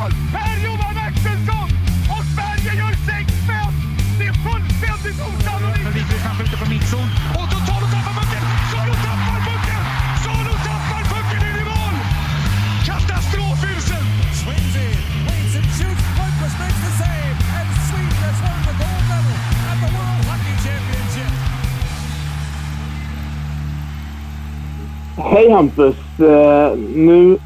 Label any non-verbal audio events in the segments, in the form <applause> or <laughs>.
mål! Per-Johan Axelsson! Och Sverige gör 6-5! Det är fullständigt osannolikt! För Vitryssland skjuter på mittzon. Och Totalo tappar pucken! Salo tappar pucken! Salo tappar pucken in i mål! Katastrofusel! In, waits and shoots. Lundqvist makes the save, and Sweden has won the gold medal at the World Hockey Championship. Hej Hampus! Eh, nu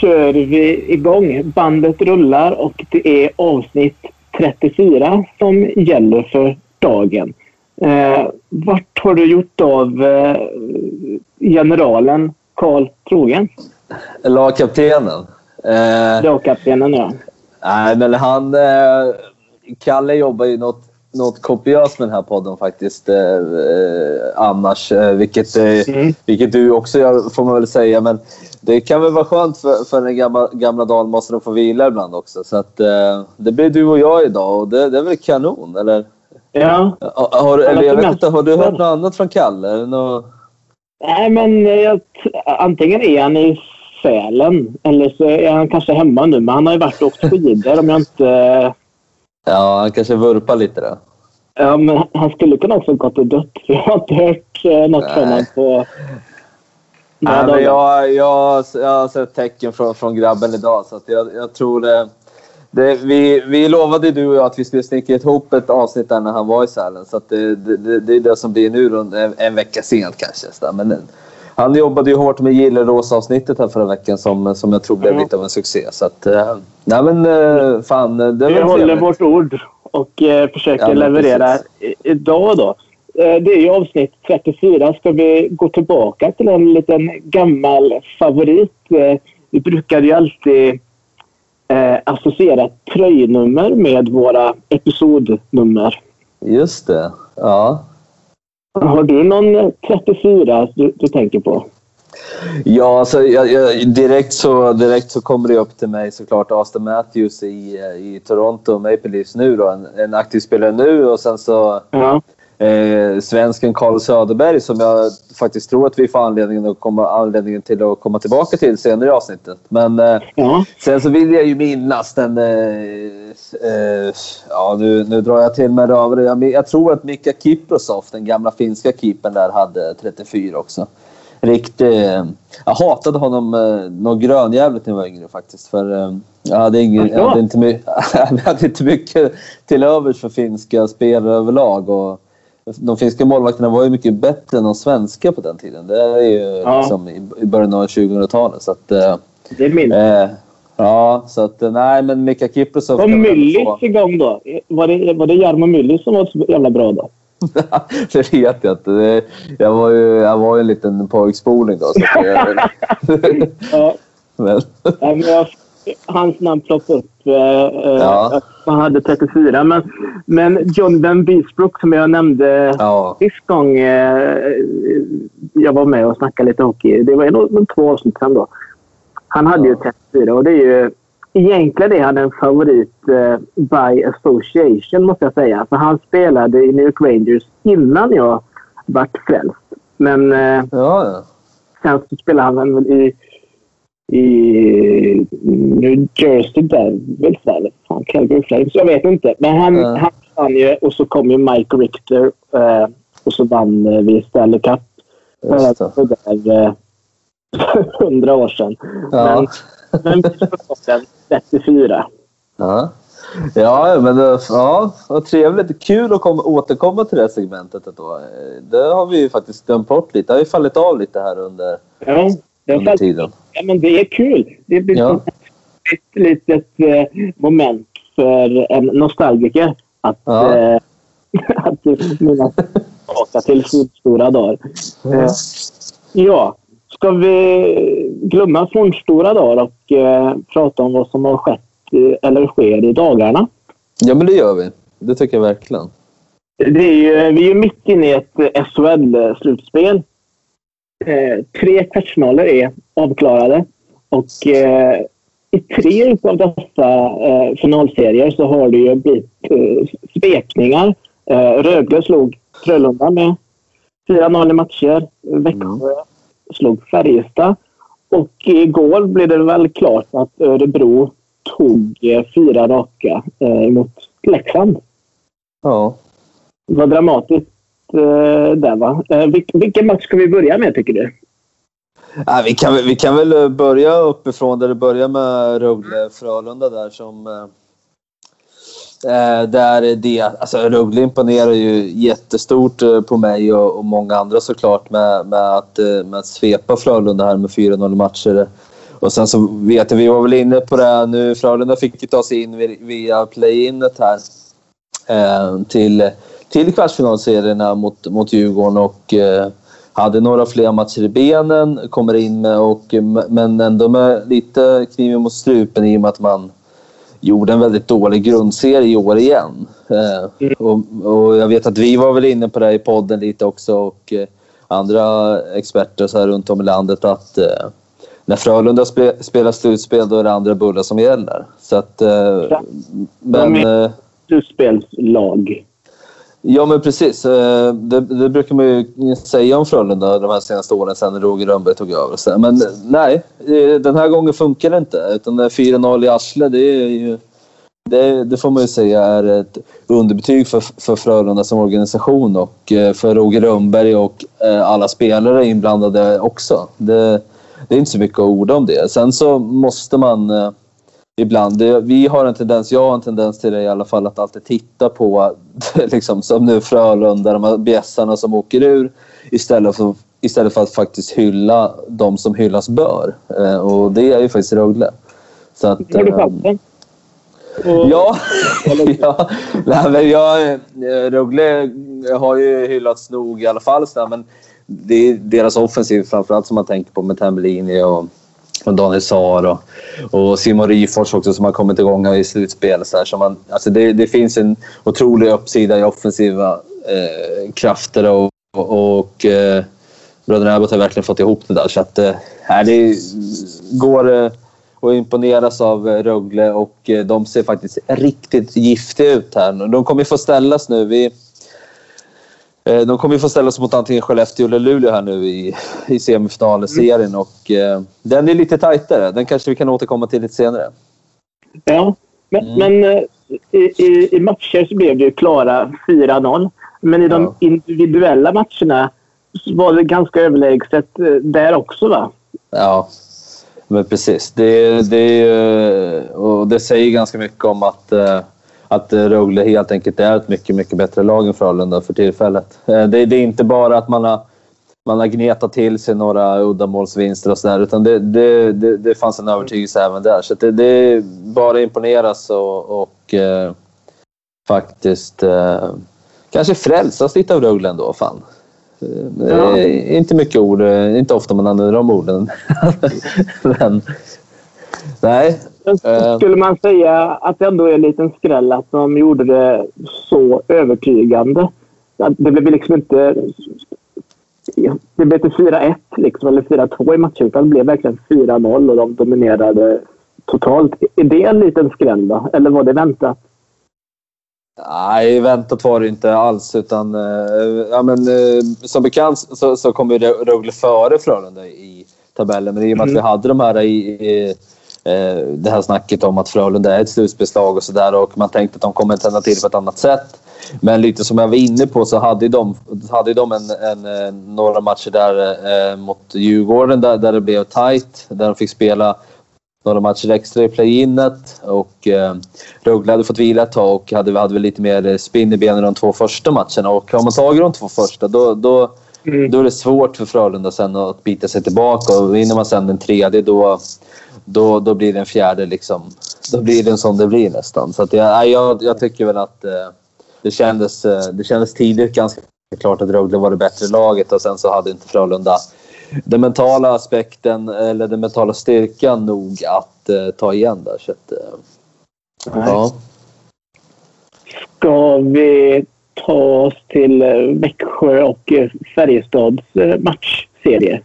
kör vi igång. Bandet rullar och det är avsnitt 34 som gäller för dagen. Eh, vart har du gjort av eh, generalen Karl Trogen? Lagkaptenen. Eh, Lagkaptenen, ja. nej, men han... Eh, Kalle jobbar ju något, något kopiöst med den här podden faktiskt. Eh, eh, annars, eh, vilket, eh, Mm. vilket du också gör, får man väl säga. Men det kan väl vara skönt för, för den gamla, gamla dalmasen att få vila ibland också. Så att, eh, det blir du och jag idag och det, det är väl kanon, eller? Ja. Har, har, eller jag vet inte, har du hört något annat från Kalle? Något... Nej, men jag, antingen är han i Sälen eller så är han kanske hemma nu. Men han har ju varit och åkt skidor om jag inte... Ja, han kanske vurpar lite då. Ja, men han skulle kunna också gått och dött. Jag har inte hört eh, något från honom på Nej, men jag, jag, jag har sett tecken från, från grabben idag så jag, jag tror det, det, vi, vi lovade du och jag att vi skulle snicka ihop ett avsnitt där när han var i Sälen. Så det, det, det, det är det som blir nu en, en vecka sent kanske. Så. Men han jobbade ju hårt med Gillerås-avsnittet här förra veckan som, som jag tror blev Ja. lite av en succé. Så att, eh, nej men eh, fan, det Vi väl håller trevligt. vårt ord och eh, försöker Ja, leverera precis. idag då. Eh, det är ju avsnitt 34. Ska vi gå tillbaka till en liten gammal favorit? Vi brukade ju alltid eh, associera tröjnummer med våra episodnummer. Just det. Ja. Har du någon 34 du, du tänker på? Ja, alltså, jag, jag, direkt, så, direkt så kommer det upp till mig såklart Aston Matthews i, i Toronto Maple Leafs nu då. En, en aktiv spelare nu och sen så Ja. Eh, svensken Carl Söderberg som jag faktiskt tror att vi får anledningen, att komma, anledningen till att komma tillbaka till senare i avsnittet. Men eh, ja. sen så vill jag ju minnas den... Eh, eh, ja, nu, nu drar jag till med rövare. Jag, jag tror att Mika Kiprosov, den gamla finska keepern där, hade 34 också. Riktig... eh, Jag hatade honom eh, något grönjävligt när jag var yngre faktiskt. För eh, jag hade, ingen, jag, hade inte <laughs> jag hade inte mycket till övers för finska spelare överlag. Och de finska målvakterna var ju mycket bättre än de svenska på den tiden. Det är ju Ja. liksom i, början av 2000-talet. Så att, eh, Det är min. eh, ja, så att eh, nej, men Mika Kiprosov... Var Myllys igång då? Var det, var det Jarmo Myllys som var så jävla bra då? <laughs> det vet jag inte. Det, jag, var ju, jag var ju en liten pojkspoling då. Så att <laughs> Ja, <laughs> men, Ja, men jag, hans namn ploppade upp. Eh, eh, Ja. Han hade 34. Men, men John Ben Beesbrook som jag nämnde ja, sist gång eh, jag var med och snackade lite hockey. Det var nog två avsnitt sen då. Han hade ju 34 och det är ju egentligen är han en favorit eh, by association måste jag säga. För han spelade i New York Rangers innan jag vart frälst. Men eh, ja, ja. Sen så spelar han väl i, i New Jersey Devils eller fan, Calgary Flames. Jag vet inte. Men han, Ja. han vann ju och så kom ju Mike Richter eh, och så vann eh, vi Stanley Cup Just det. för där, eh, <laughs> 100 år sedan. Ja. Men, men 34. Ja. Ja, men det, ja, vad trevligt. Kul att komma, återkomma till det här segmentet. Då. Det har vi ju faktiskt glömt bort lite. Det har ju fallit av lite här under, Ja, under tiden. ja, men det är kul. Det blir Ja. ett litet eh, moment för en nostalgiker att, Ja. eh, <laughs> att minnas tillbaka till stora dagar. Eh, ja, ska vi glömma fornstora dagar och eh, prata om vad som har skett eh, eller sker i dagarna? Ja, men det gör vi. Det tycker jag verkligen. Det är ju, vi är mitt inne i ett SHL-slutspel. Eh, tre kvartsfinaler är avklarade och eh, i tre av dessa eh, finalserier så har det ju blivit eh, svepningar. Eh, Rögle slog Frölunda med 4-0 i matcher. Växjö slog Färjestad. Och igår blev det väl klart att Örebro tog fyra raka mot Leksand. Ja. Det var dramatiskt Eh, där va? Eh, vilken match ska vi börja med tycker du? Ja, vi, kan, vi kan väl eh, börja uppifrån där det börjar med Rögle-Frölunda där som... Eh, där det, alltså Rögle imponerar ju jättestort på mig och, och många andra såklart med, med, att, med att svepa Frölunda här med 4-0 matcher. Och sen så vet jag, vi var väl inne på det nu, Frölunda fick ju ta sig in via play-inet här eh, till, till kvartsfinalserierna mot, mot Djurgården och eh, hade några fler matcher i benen, kommer in med och, men ändå med lite kniven mot strupen i och med att man gjorde en väldigt dålig grundserie i år igen. Eh, och, och, jag vet att vi var väl inne på det i podden lite också och eh, andra experter så här runt om i landet att eh, när Frölunda spe, spelar slutspel då är det andra bullar som gäller. Så att, men, är slutspelslag. Ja, men precis. Eh, det, det, brukar man ju säga om Frölunda de här senaste åren sen när Roger Rönnberg tog över. Men eh, nej, eh, den här gången funkar det inte. Utan 4-0 i arsle, det är ju... Det, det, får man ju säga är ett underbetyg för, för Frölunda som organisation och för Roger Rönnberg och alla spelare inblandade också. Det, det är inte så mycket att orda om det. Sen så måste man ibland. Det, vi har en tendens, jag har en tendens till det i alla fall, att alltid titta på, <laughs> liksom, som nu Frölunda, de här bjässarna som åker ur istället för, istället för att faktiskt hylla de som hyllas bör. Eh, och det är ju faktiskt Rögle. Så att, har du chansen? Och... Ja, <laughs> ja. Nej, men jag, eh, Rögle har ju hyllats nog i alla fall. Men det är deras offensiv framförallt som man tänker på med Tambellini och och Daniel Saar och, och Simon Rifors också som har kommit igång i slutspel. Så här, så man, alltså det, det finns en otrolig uppsida i offensiva eh, krafter och, och, och eh, bröderna Abbott har verkligen fått ihop det där. Så att, eh, det går eh, att imponeras av eh, Rögle och eh, de ser faktiskt riktigt giftiga ut här. De kommer få ställas nu. Vi, de kommer ju få ställa sig mot antingen Skellefteå eller Luleå här nu i, i semifinalserien mm. och eh, den är lite tajtare. Den kanske vi kan återkomma till lite senare. Ja, men, mm. men eh, i, i, i, matcher så blev det ju klara 4-0. Men i de ja. individuella matcherna var det ganska överlägset eh, där också va? Ja, men precis. Det, det, och det säger ganska mycket om att att Rögle helt enkelt är ett mycket, mycket bättre lag än Frölunda för tillfället. Eh, det, det är inte bara att man har, man har gnetat till sig några uddamålsvinster och sådär utan det, det, det, det fanns en övertygelse även där. Så det, det är bara imponeras och, och eh, faktiskt eh, kanske frälsas lite av Rögle ändå. Fan. Eh, ja. Inte mycket ord, eh, inte ofta man använder de orden. <laughs> Men, nej, Eh. Skulle man säga att det ändå är en liten skräll att de gjorde det så övertygande? Det blev liksom inte... Det blev inte 4-1 liksom, eller 4-2 i matchen utan det blev verkligen 4-0 och de dominerade totalt. Är det en liten skräll då? Eller var det väntat? Nej, väntat var det inte alls. Utan, eh, ja, men, eh, som bekant så, så kom Rögle före Frölunda i tabellen. Men i och med att vi mm. hade de här i, i Eh, det här snacket om att Frölunda är ett slutspelslag och sådär och man tänkte att de kommer tända till på ett annat sätt. Men lite som jag var inne på så hade de, hade de en, en, eh, några matcher där eh, mot Djurgården där, där det blev tight. Där de fick spela några matcher extra i play-inet och eh, Rögle hade fått vila ett tag och hade, hade väl lite mer spinn i benen de två första matcherna. Och har man tagit de två första då, då, mm. då är det svårt för Frölunda sen att bita sig tillbaka och vinner man sen den tredje då, då, då blir det en fjärde liksom. Då blir det en sån det blir nästan. Så jag, jag, jag tycker väl att eh, det, kändes, eh, det kändes tidigt ganska klart att Rögle var det bättre laget och sen så hade inte Frölunda den mentala aspekten eller den mentala styrkan nog att eh, ta igen där. Så att, eh, ja. Ska vi ta oss till eh, Växjö och eh, Färjestads matchserie?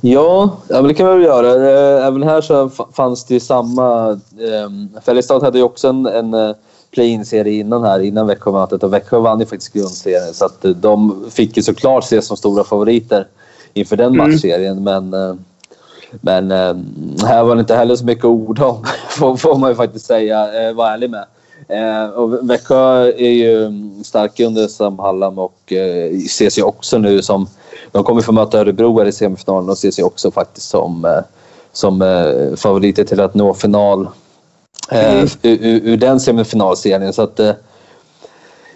Ja, det kan vi väl göra. Eh, även här så fanns det ju samma... Eh, Färjestad hade ju också en, en eh, play-in-serie innan här, innan Växjömötet och Växjö vann ju faktiskt grundserien så att de fick ju såklart ses som stora favoriter inför den mm. matchserien men men här var det inte heller så mycket ord om <laughs> får, man ju faktiskt säga, eh, vara ärlig med. Eh, och Växjö är ju starka under Sam Hallam och eh, ses ju också nu som... De kommer få möta Örebro här i semifinalen och ses ju också faktiskt som, eh, som eh, favoriter till att nå final eh, ur, ur, ur den semifinalserien. Så att, eh,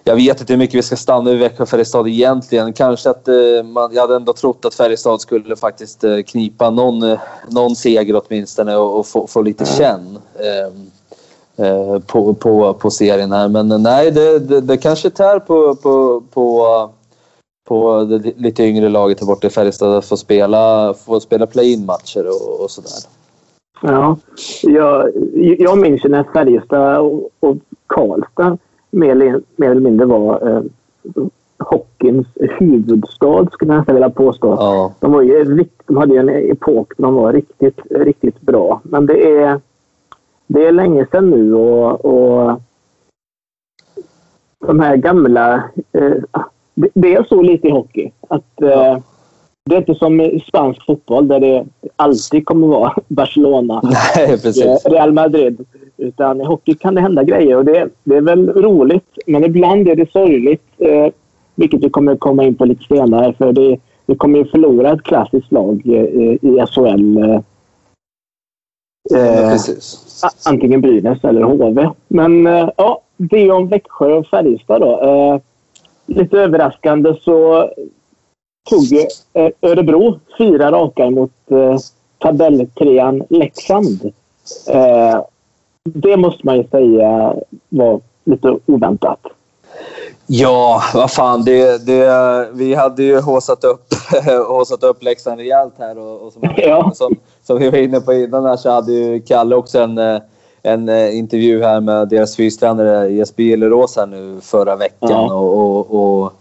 jag vet inte hur mycket vi ska stanna i Växjö Färjestad egentligen. Kanske att eh, man, jag hade ändå trott att Färjestad skulle faktiskt knipa någon, någon seger åtminstone och, och få, få lite känn eh, eh, på, på, på serien här. Men eh, nej, det, det, det kanske tär på, på, på, på det lite yngre laget här borta i Färjestad att få spela, få spela play-in matcher och, och sådär. Ja, jag, jag minns ju när Färjestad och, och Karlstad mer mer eller mindre var eh, hockeyns huvudstad skulle jag nästan vilja påstå. Ja. De, var ju, de hade ju en epok när de var riktigt, riktigt bra. Men det är, det är länge sedan nu och, och de här gamla... Eh, det, det är så lite i hockey. Att, eh, Det är inte som i spansk fotboll där det alltid kommer vara <laughs> Barcelona <laughs> Nej, precis. eh, Real Madrid. Utan i hockey kan det hända grejer och det, det är väl roligt. Men ibland är det sorgligt. Eh, vilket vi kommer komma in på lite senare. För det, vi kommer ju förlora ett klassiskt lag eh, i SHL. Eh, Ja, precis. antingen Brynäs eller HV. Men eh, ja, det om Växjö och Färjestad då. Eh, lite överraskande så tog Örebro fyra raka mot eh, tabelltrean Leksand. Det måste man ju säga var lite oväntat. Ja, vad fan. Det, det, vi hade ju håsat upp, <laughs> håsat upp Leksand rejält här. Och, och som, Ja. som, som vi var inne på innan här så hade ju Kalle också en, en eh, intervju här med deras fystränare Jesper Gillerås här nu förra veckan. Ja. Och, och, och,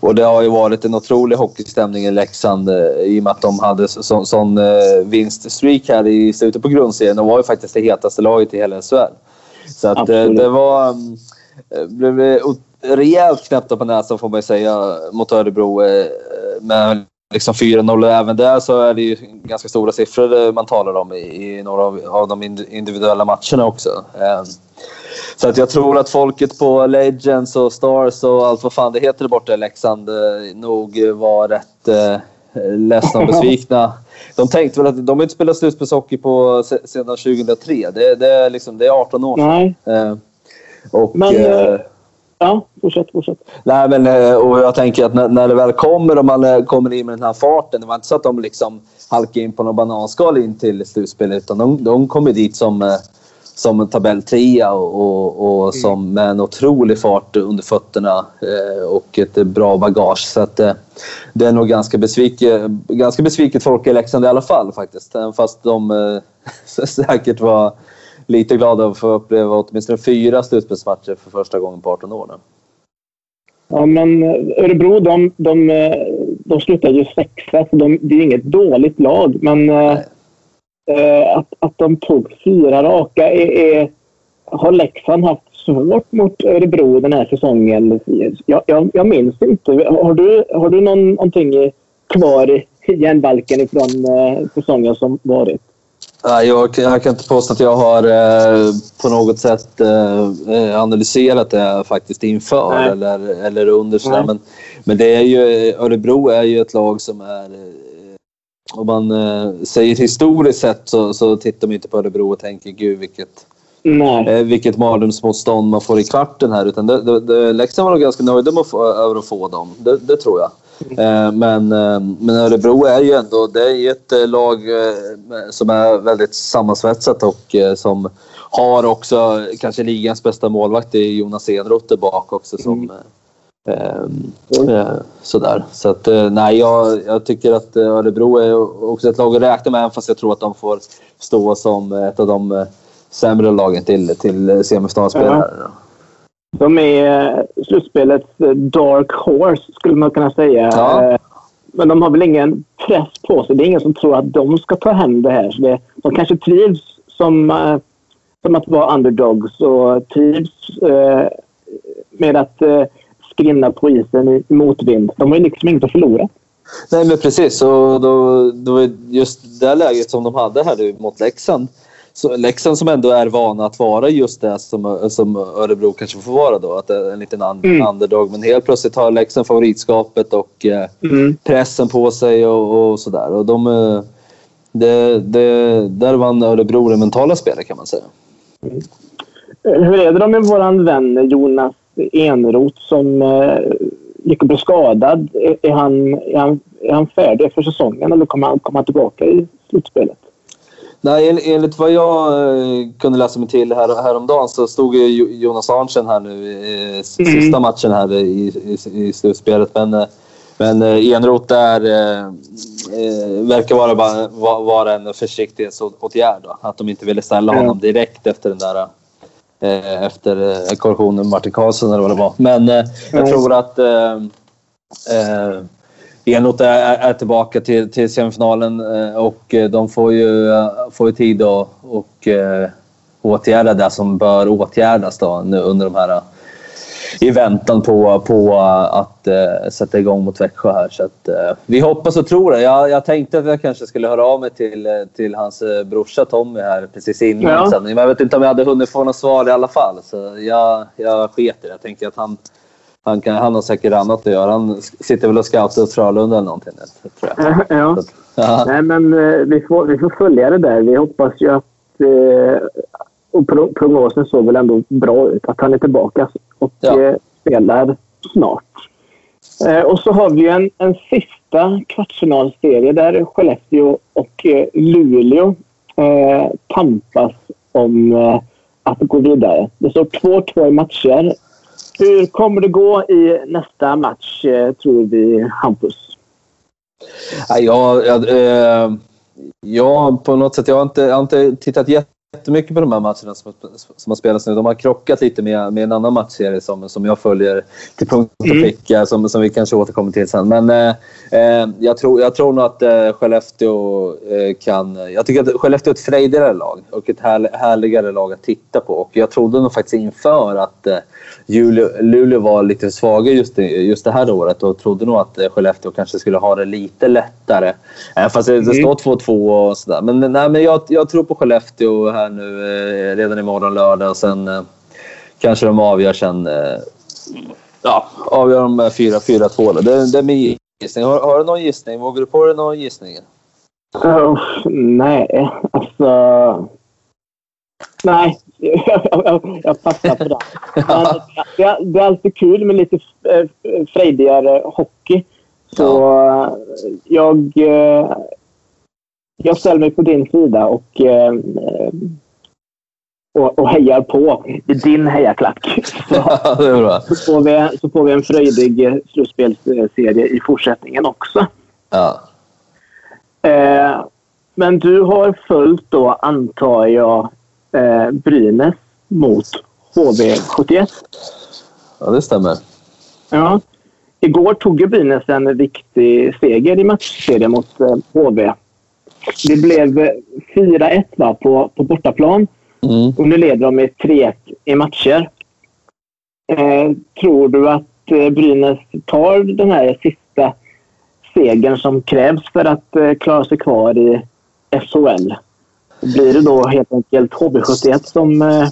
och det har ju varit en otrolig hockeystämning i Leksand eh, i och med att de hade så- så, sån eh, vinststreak här i slutet på grundserien. De var ju faktiskt det hetaste laget i hela SHL. Så att, eh, det var... mm, eh, blev rejält knäppta på näsan får man säga mot Örebro. eh, Med liksom 4-0 och även där så är det ju ganska stora siffror eh, man talar om i, några av, de ind- individuella matcherna också. Eh, Så att jag tror att folket på Legends och Stars och allt vad fan det heter där borta i Leksand nog var rätt ledsna och besvikna. <laughs> De tänkte väl att de inte spelat slutspelshockey på se- sedan 2003. Det, det, är liksom, det är 18 år sedan. Nej, och, Men, eh, ja, fortsätt, fortsätt. Nej, men eh, och jag tänker att när, när det väl kommer och man eh, kommer in med den här farten. Det var inte så att de liksom halkade in på någon bananskal in till slutspelet. Utan de, de kommer dit som, eh, som en tabelltrea och, och, och som med en otrolig fart under fötterna och ett bra bagage. Så att, det är nog ganska besviket, ganska besviket folk i Leksand i alla fall faktiskt. Även fast de <laughs> säkert var lite glada att få uppleva åtminstone fyra slutspelsmatcher för första gången på 18 år. nu. Ja, men eh, Örebro de, de, eh, de slutade ju sexa, så de, det är inget dåligt lag. Men eh, eh, att, att de tog fyra raka är, är, har Leksand haft svårt mot Örebro den här säsongen. Jag, jag, jag minns inte. Har du, har du någon, någonting kvar i järnbalken ifrån eh, säsongen som varit? Jag, jag kan inte påstå att jag har eh, på något sätt eh, eh, analyserat det faktiskt inför Nej. eller, eller under. sådär. Men, men det är ju, Örebro är ju ett lag som är... Om man eh, säger historiskt sett så, så tittar man inte på Örebro och tänker gud vilket, Nej. vilket mardrömsmotstånd man får i kvarten här. Utan det, det, det, Leksand var nog ganska nöjda med att få, över att få dem. Det, det tror jag. Eh, Men, eh, men Örebro är ju ändå det är ett eh, lag som är väldigt sammansvetsat och som har också kanske ligans bästa målvakt i Jonas Enroth där bak också. Som, eh, eh, sådär. Så att, nej, jag, jag tycker att Örebro är också ett lag att räkna med även fast jag tror att de får stå som ett av de sämre lagen till, till semifinalspelare. De är eh, slutspelets eh, dark horse, skulle man kunna säga. Ja. Eh, Men de har väl ingen press på sig. Det är ingen som tror att de ska ta hem det här. Så det, de kanske trivs som, som att vara underdogs och trivs eh, med att eh, skrinna på isen i motvind. De har ju liksom inget att förlora. Nej men precis. Och då, då just det läget som de hade här nu mot Leksand så Leksand som ändå är vana att vara just det som, som Örebro kanske får vara då. Att en liten un Mm. underdog. Men helt plötsligt har Leksand favoritskapet och eh, Mm. pressen på sig och, och sådär. Och de, eh, det, det, där vann Örebro det mentala spelet kan man säga. Hur är det då med våran vän Jonas Enroth som eh, gick och blev skadad? Är, är, han, är, han, är han färdig för säsongen eller kommer han komma tillbaka i slutspelet? Nej, en, enligt vad jag eh, kunde läsa mig till här, häromdagen så stod ju Jo- Jonas Arntzen här nu i s- Mm. sista matchen här i, i, i slutspelet. Men, eh, men eh, Enroth där eh, eh, verkar vara, vara en försiktighetsåtgärd. Då. Att de inte ville ställa honom direkt efter den där eh, efter eh, korrektionen Martin Karlsson eller vad det var. Men eh, jag Ja. tror att Enroth är, är tillbaka till, till semifinalen eh, och eh, de får ju, eh, får ju tid att och, åtgärda det som bör åtgärdas då, nu under de här i väntan på, på att eh, sätta igång mot Växjö här. Så att, eh, vi hoppas och tror det. Jag, jag tänkte att jag kanske skulle höra av mig till, till hans brorsa Tommy här precis innan Ja. sändningen. Men jag vet inte om jag hade hunnit få något svar i alla fall. Så jag, jag sket i det. Jag tänker att han, han, kan, han har säkert annat att göra. Han sitter väl och scoutar åt Frölunda eller någonting. Tror jag. Ja. Att, ja. Nej, men eh, vi får, vi får följa det där. Vi hoppas ju att... Eh, och pro- prognosen såg väl ändå bra ut. Att han är tillbaka och Ja. eh, spelar snart. Eh, och så har vi en, en sista kvartsfinalserie där Skellefteå och eh, Luleå eh, tampas om att gå vidare. Det står 2-2 i matcher. Hur kommer det gå i nästa match, eh, tror vi, Hampus? Ja, jag, jag, jag, på något sätt, jag har inte, jag har inte tittat jättemycket på de här matcherna som, som har spelats nu. De har krockat lite med, med en annan matchserie som, som jag följer till punkt och Mm. pricka, som, som vi kanske återkommer till sen. Men eh, eh, jag, tror, jag tror nog att eh, Skellefteå eh, kan... Jag tycker att Skellefteå är ett frejdigare lag och ett här, härligare lag att titta på. Och jag trodde nog faktiskt inför att eh, Luleå, Luleå var lite svagare just, det- just det här året och trodde nog att eh, Skellefteå kanske skulle ha det lite lättare. Även fast det, det Mm. står 2-2 och sådär. Men, nej, men jag, jag tror på Skellefteå här nu eh, redan imorgon lördag och sen eh, kanske de avgör sen. Eh, ja, avgör de med 4-4-2. då. Det, det är min gissning. Har, har du någon gissning? Vågar du på dig någon gissning? Uh, nej, alltså... Nej, <laughs> jag, jag, jag passar på det. Men det, är- det är alltid kul med lite frejdigare hockey. Så eh, jag, jag ställer mig på din sida och, eh, och, och hejar på i din hejaklack. <laughs> Så, så, får vi, så får vi en frejdig eh, slutspelsserie i fortsättningen också. Ja. Eh, men du har följt då, antar jag, eh, Brynäs mot HV71. ja, det stämmer. Ja. Igår tog ju Brynäs en viktig seger i matchserien mot eh, HV. Det blev eh, 4-1 va, på, på bortaplan Mm. och nu leder de med 3-1 i matcher. Eh, tror du att eh, Brynäs tar den här sista segern som krävs för att eh, klara sig kvar i SHL? Blir det då helt enkelt HV71 som, eh,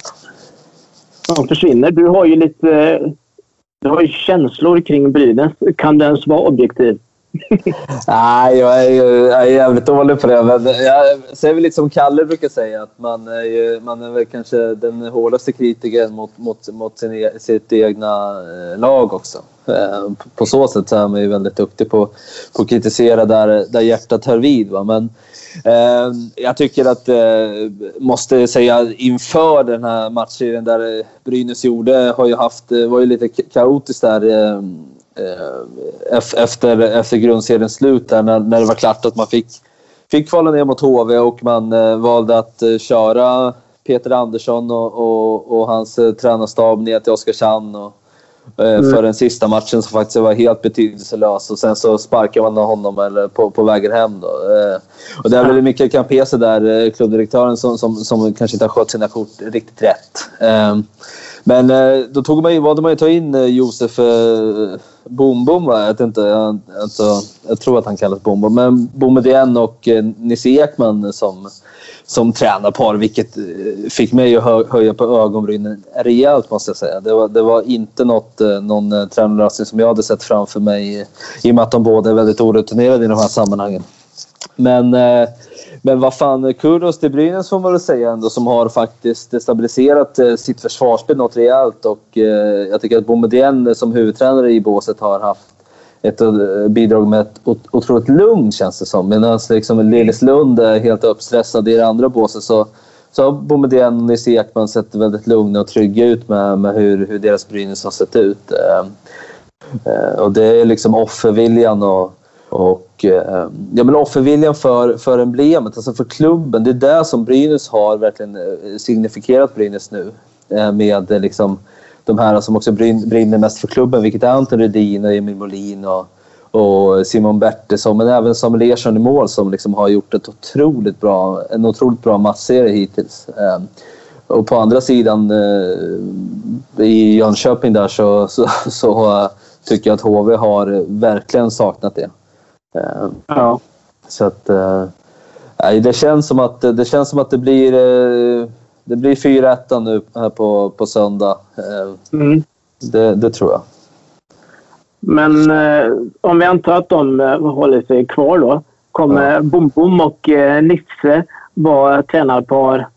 som försvinner? Du har ju lite eh, du har ju känslor kring Brynäs. Kan den ens vara objektiv? <laughs> Nej, jag är, ju- jag är jävligt dålig på det. Men jag säger väl lite som Kalle brukar säga att man är, ju, man är väl kanske den hårdaste kritikern mot, mot, mot sin, e- sitt egna eh, lag också. Eh, på- så sätt så är man ju väldigt duktig på, på att kritisera där, där hjärtat hör vid. Va? Men eh, jag tycker att, eh, måste säga inför den här matchserien där Brynäs gjorde, har ju haft, var ju lite kaotiskt där. Eh, efter, efter grundseriens slut där när, när det var klart att man fick, fick kvala ner mot HV och man eh, valde att eh, köra Peter Andersson och, och, och hans eh, tränarstab ner till Oskarshamn och, eh, för den sista matchen som faktiskt var helt betydelselös och sen så sparkade man honom eller på, på vägen hem. Då. Eh, och det är väl Mikael Campese där, eh, klubbdirektören, som, som, som kanske inte har skött sina kort riktigt rätt. Men eh, då tog man ju, valde man ju ta in eh, Josef eh, Bom Bom, va? Jag, vet inte, jag, alltså, jag tror att han kallas Bom Bom. Men Boumedienne och eh, Nisse Ekman som, som tränarpar vilket eh, fick mig att hö, höja på ögonbrynen rejält måste jag säga. Det var, det var inte något, eh, någon eh, tränarlösning som jag hade sett framför mig i och med att de båda är väldigt orutinerade i de här sammanhangen. Men eh, men vad fan, kudos till Brynäs får man väl säga ändå som har faktiskt stabiliserat eh, sitt försvarsspel något rejält och eh, jag tycker att Boumedienne som huvudtränare i båset har haft ett eh, bidrag med ett otroligt lugn känns det som. Medan liksom Lilleslund är helt uppstressad i det andra båset så, så har Boumedienne och Nisse Ekman sett väldigt lugna och trygga ut med, med hur, hur deras Brynäs har sett ut. och det är liksom offerviljan och och eh, ja, men offerviljan för, för emblemet, alltså för klubben, det är det som Brynäs har verkligen signifierat signifikerat Brynäs nu. Eh, med eh, liksom, de här som också brinner mest för klubben, vilket är Anton Rudin och Emil Molin och, och Simon Bertilsson, men även Samuel Ersson i mål som liksom har gjort ett otroligt bra, en otroligt bra matchserie hittills. Eh, och på andra sidan eh, i Jönköping där så, så, så eh, tycker jag att HV har verkligen saknat det. Eh, ja. Så att... Eh, det känns som att det, känns som att det blir... Eh, det blir 4-1 nu här på, på söndag. Mm. Det, det, tror jag. Men om vi antar att de håller sig kvar då. Kommer ja. Bom Bom och Nisse vara tränarpar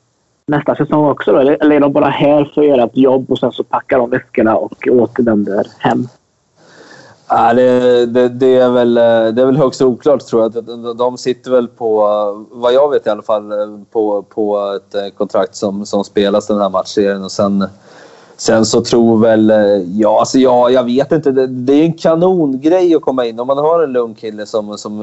nästa säsong också? Då? Eller, eller är de bara här för att göra ett jobb och sen så packar de väskorna och återvänder hem? Ja, det, det, det, är väl, det är väl högst oklart tror jag. De sitter väl på, vad jag vet i alla fall, på, på ett kontrakt som, som spelas den här matchserien. Och sen, sen så tror väl, ja, alltså ja, jag vet inte. Det, det är en kanongrej att komma in. Om man har en lugn kille som, som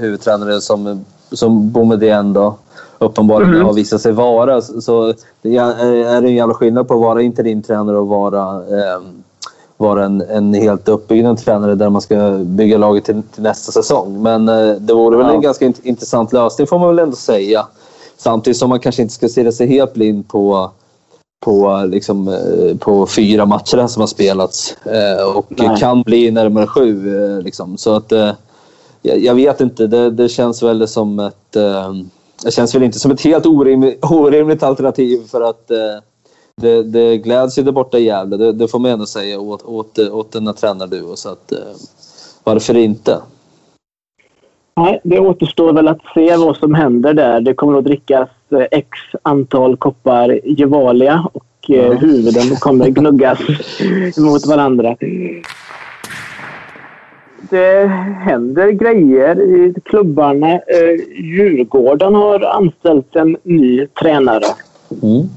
huvudtränare som, som Boumedienne då uppenbarligen mm. har visat sig vara. Så det är en jävla skillnad på att vara interimtränare och vara eh, vara en, en helt uppbyggd tränare där man ska bygga laget till, till nästa säsong. Men eh, det vore väl ja. en ganska int intressant lösning får man väl ändå säga. Samtidigt som man kanske inte ska stirra sig helt blind på, på, liksom, eh, på fyra matcher som har spelats eh, och Nej. kan bli närmare sju. Eh, liksom. Så att, jag, vet inte, det, det känns väl som ett... Det känns väl inte som ett helt orimligt, orimligt alternativ för att det, det gläds ju där borta i Gävle, det, det får man ändå säga åt, åt, åt denna tränarduo. Så att, eh, varför inte? Nej, det återstår väl att se vad som händer där. Det kommer att drickas eh, x antal koppar Gevalia och eh, ja. huvuden kommer <laughs> gnuggas mot varandra. Det händer grejer i klubbarna. Djurgården har anställt en ny tränare. Mm.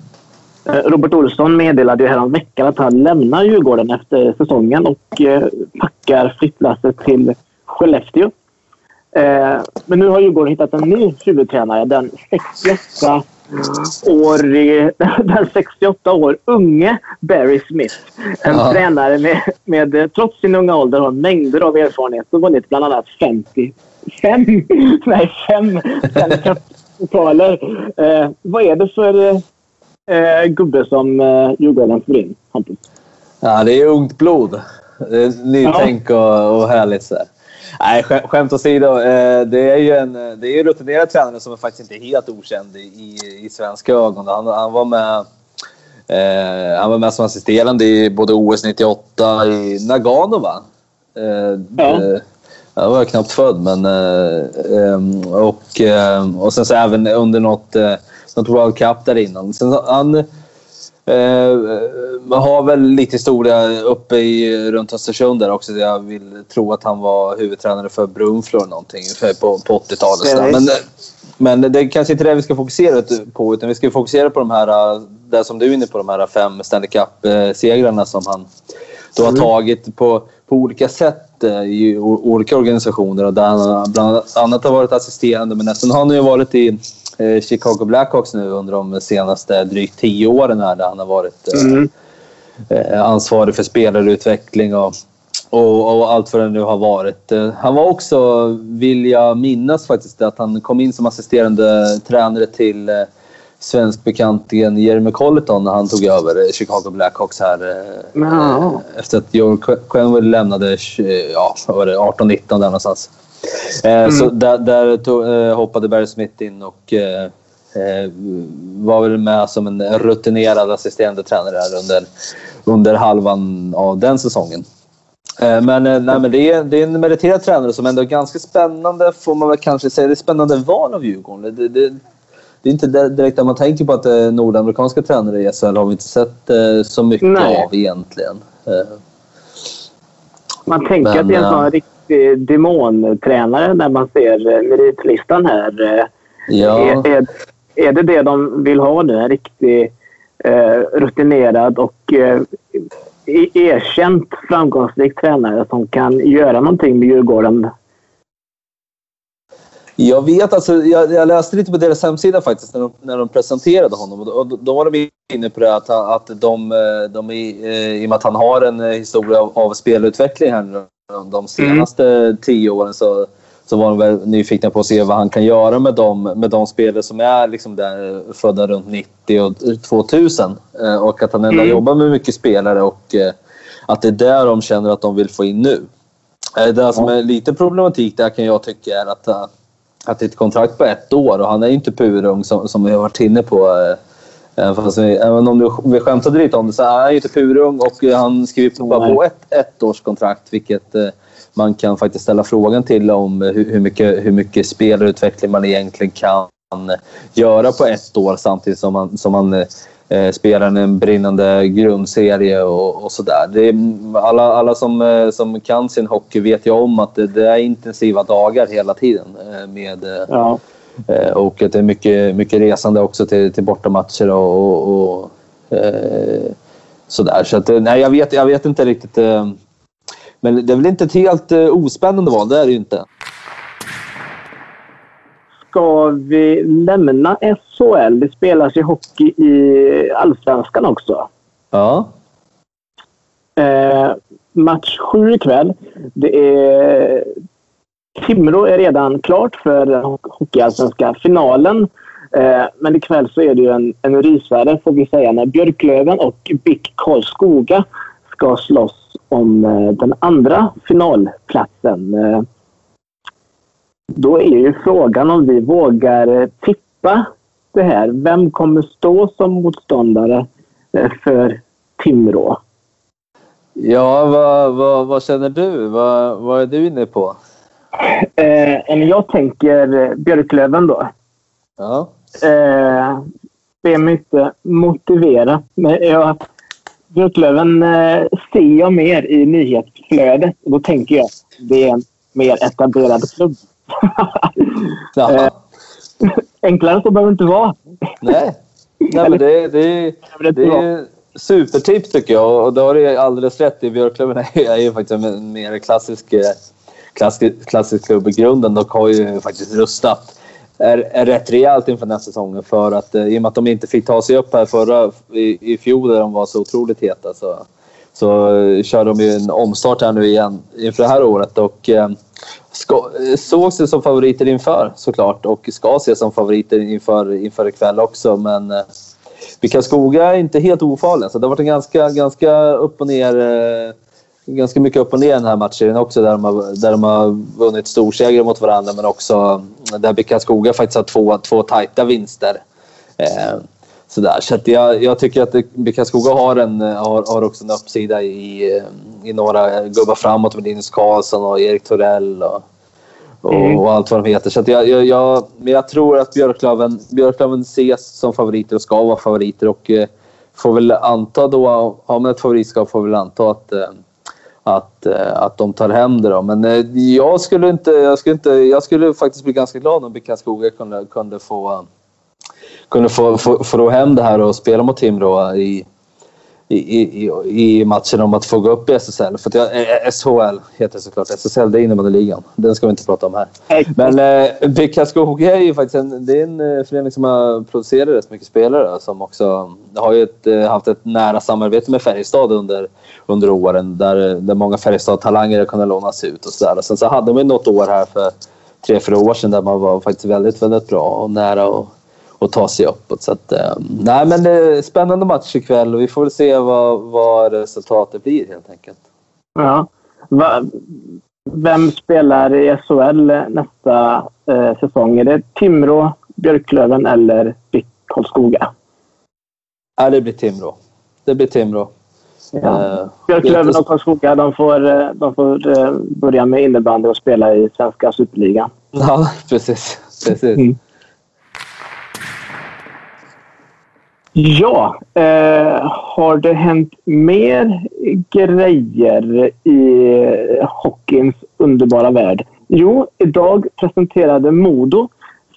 Eh, Robert Olsson meddelade ju häromveckan att han lämnar Djurgården efter säsongen och eh, packar flyttlasset till Skellefteå. Eh, men nu har Djurgården hittat en ny huvudtränare. Den 68 år, <laughs> den 68 år unge Barry Smith. En ja. tränare med, med, trots sin unga ålder, har mängder av erfarenhet och vunnit bland annat 50, fem, <laughs> nej, fem, fem <laughs> pokaler. Eh, vad är det för eh, gubbe som eh, Djurgården får in, Hampus? Ja, det är ungt blod. Det är nytänk och, och härligt. Så Nej, skämt åsido. Eh, det är ju en, det är en rutinerad tränare som är faktiskt inte helt okänd i, i svenska ögon. Han, han var med eh, han var med som assisterande i både OS 98 i Nagano, va? Eh, ja. Eh, jag var knappt född, men... Eh, eh, och, och sen så även under något något World Cup där innan. Sen, han eh, har väl lite historia uppe i, runt Östersund där också. Jag vill tro att han var huvudtränare för Brunflo eller någonting på, på 80-talet. Men, men det är kanske inte det vi ska fokusera på utan vi ska fokusera på de här, det som du är inne på, de här fem Stanley Cup-segrarna som han då har mm. tagit på, på olika sätt eh, i olika organisationer. Och där han bland annat har varit assisterande men nästan har han ju varit i Chicago Blackhawks nu under de senaste drygt tio åren här, där han har varit eh, mm. eh, ansvarig för spelarutveckling och och, och allt vad det nu har varit. Eh, Han var också, vill jag minnas faktiskt, att han kom in som assisterande tränare till eh, svensk bekantigen Jeremy Colleton när han tog över eh, Chicago Blackhawks här eh, eh, efter att Joel Qu- Quenville lämnade eh, ja, vad var det, 18-19 där någonstans. Eh, Så där, där tog, eh, hoppade Barry Smith in och eh, var väl med som en rutinerad assisterande tränare under, under halvan av den säsongen. Men, nej, men det, är, det är en meriterad tränare som ändå är ganska spännande, får man väl kanske säga. Det är spännande val av Djurgården. Det, det, det är inte di- direkt när man tänker på att nordamerikanska tränare i SHL har vi inte sett så mycket Nej. av egentligen. Man tänker Men, att det är en sån riktig demontränare när man ser eh, meritlistan här. Eh, Ja, Är, är, är det det de vill ha nu? En riktig eh, rutinerad och eh, e- erkänt framgångsrik tränare som kan göra någonting med Djurgården. Jag vet alltså, jag, jag läste lite på deras hemsida faktiskt när de, när de presenterade honom och då, då var de inne på det att, att de, eh, de i, i och med att han har en historia av, av spelutveckling här nu de senaste tio åren så, så var de väl nyfikna på att se vad han kan göra med de, med de spelare som är liksom där, födda runt 90 och 2000 Eh, och att han ändå Mm. jobbar med mycket spelare och eh, att det är där de känner att de vill få in nu. Eh, Det som är lite problematik där kan jag tycka är att, att det är ett kontrakt på ett år och han är ju inte purung som, som vi har varit inne på. Fast vi, även om du, vi skämtade lite om det så är han ju inte purung och eh, han skriver på- bara på ett ettårskontrakt vilket eh, man kan faktiskt ställa frågan till om eh, hur, hur, mycket, hur mycket spelutveckling man egentligen kan göra på ett år samtidigt som man, som man eh, spelar en brinnande grundserie och, och sådär. Alla, alla som, som kan sin hockey vet ju om att det, det är intensiva dagar hela tiden med Ja. Eh, Och att det är mycket, mycket resande också till, till bortamatcher och, och, och eh, sådär. Så att, eh, nej, jag vet, jag vet inte riktigt. Men det är väl inte ett helt ospännande val, det är det ju inte. Ska vi lämna SHL? Det spelas ju hockey i Allsvenskan också. Ja. Eh, match sju ikväll. Det är... Timrå är redan klart för den hockeyallsvenska finalen. Eh, men ikväll så är det ju en, en rysare får vi säga när Björklöven och BIK Karlskoga ska slåss om eh, den andra finalplatsen. Eh, då är ju frågan om vi vågar eh, tippa det här. Vem kommer stå som motståndare eh, för Timrå? Ja, vad, vad, vad känner du? Vad, vad är du inne på? Eh, jag tänker eh, Björklöven då. Ja. Eh, det är mycket motiverat. Men jag, Björklöven eh, ser jag mer i nyhetsflödet. Och då tänker jag det är en mer etablerad klubb. <laughs> Eh, Enklare så behöver det inte vara. Nej. Nej, men det, det, Det det är supertips tycker jag och då har du alldeles rätt i. Björklöven <laughs> är ju faktiskt en mer klassisk, eh, klassisk, klassisk klubb i grunden. De har ju faktiskt rustat är, är rätt rejält inför nästa säsongen. för att eh, i och med att de inte fick ta sig upp här förra i, i fjol där de var så otroligt heta så, så eh, kör de ju en omstart här nu igen inför det här året och eh, ska, såg sig som favoriter inför såklart och ska ses som favoriter inför, inför ikväll också men eh, Karlskoga är inte helt ofarliga så det har varit en ganska, ganska upp och ner eh, ganska mycket upp och ner i den här matchen också där de har, där de har vunnit storsegrar mot varandra men också där BIK Karlskoga faktiskt har två, två tajta vinster. Eh, sådär. Så att jag, jag tycker att BIK Karlskoga har, en, har, har också en uppsida i, i några gubbar framåt med Linus Karlsson och Erik Torell och, och, Mm. och allt vad de heter. Så att jag, jag, jag, men jag tror att Björklöven, Björklöven ses som favoriter och ska vara favoriter och eh, får väl anta då, har man ett favoritskap får väl anta att eh, att, eh, att de tar hem det. Då. Men eh, jag skulle, inte, jag, skulle inte, jag skulle faktiskt bli ganska glad om BIK Karlskoga kunde, kunde få kunde få, få, få ro hem det här och spela mot Timrå i, i, i, i matchen om att få gå upp i SSL. För att jag, eh, SHL heter det såklart. SSL det är innebandyligan. Den ska vi inte prata om här. Men eh, BIK Skoga är ju faktiskt en, det är en eh, förening som har producerat rätt mycket spelare som också har ju ett, eh, haft ett nära samarbete med Färjestad under, under åren där, där många Färjestad-talanger har kunnat lånas ut och sådär. Sen så hade man något år här för tre, fyra år sedan där man var faktiskt väldigt, väldigt bra och nära och och ta sig uppåt. Så att, eh, nej, men det är spännande match ikväll och vi får väl se vad, vad resultatet blir helt enkelt. Ja. Va, vem spelar i SHL nästa eh, säsong? Är det Timrå, Björklöven eller BIK Karlskoga? Ja, det blir Timrå. Det blir Timrå. Ja. Eh, Björklöven och Karlskoga de får, eh, de får eh, börja med innebandy och spela i svenska superligan. Ja, <laughs> precis. precis. Mm. Ja, eh, har det hänt mer grejer i hockeyns underbara värld? Jo, idag presenterade Modo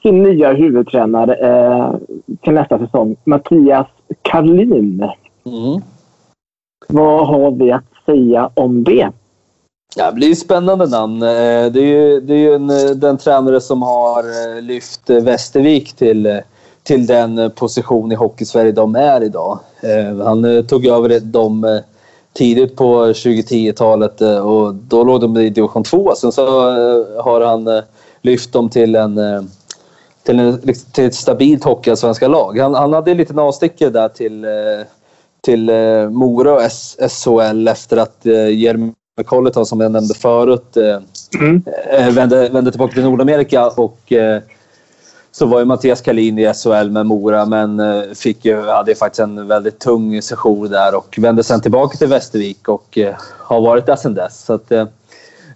sin nya huvudtränare eh, till nästa säsong, Mattias Karlin. Mm. Vad har vi att säga om det? Ja, det blir spännande namn. Eh, det är ju, det är ju en, eh, den tränare som har eh, lyft Västervik till till den position i Hockeysverige de är idag. Eh, han eh, tog över dem eh, tidigt på 2010-talet och då låg de i division 2. Sen så har han lyft dem till en till, en, till ett stabilt hockeyallsvenska lag. Han, han hade en liten avstickare där till, till Mora och SHL efter att Jeremy Colleton som jag nämnde förut mm. vände, vände tillbaka till Nordamerika och så var ju Mattias Kalin i SHL med Mora men eh, fick ju, hade faktiskt en väldigt tung session där och vände sen tillbaka till Västervik och eh, har varit där sedan dess. Så att, eh,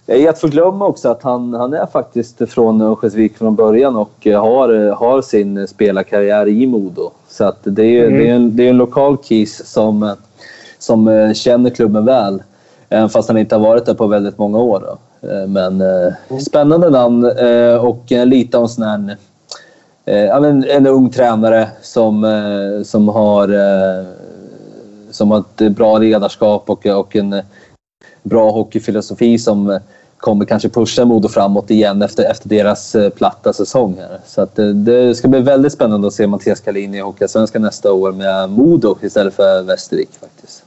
jag är att förglömma också att han, han är faktiskt från Örnsköldsvik från början och har, har sin spelarkarriär i Modo. Så att det, är, mm. det, är en, det är en lokal kis som, som känner klubben väl. Även fast han inte har varit där på väldigt många år. Då. Men mm. spännande namn och lite av sån här eh, en, en ung tränare som, eh, som, har, eh, som har ett bra ledarskap och, och en bra hockeyfilosofi som kommer kanske pusha Modo framåt igen efter, efter deras eh, platta säsong. Här. Så att det, det ska bli väldigt spännande att se Mattias Kalin i Hockeyallsvenskan nästa år med Modo istället för Västervik faktiskt.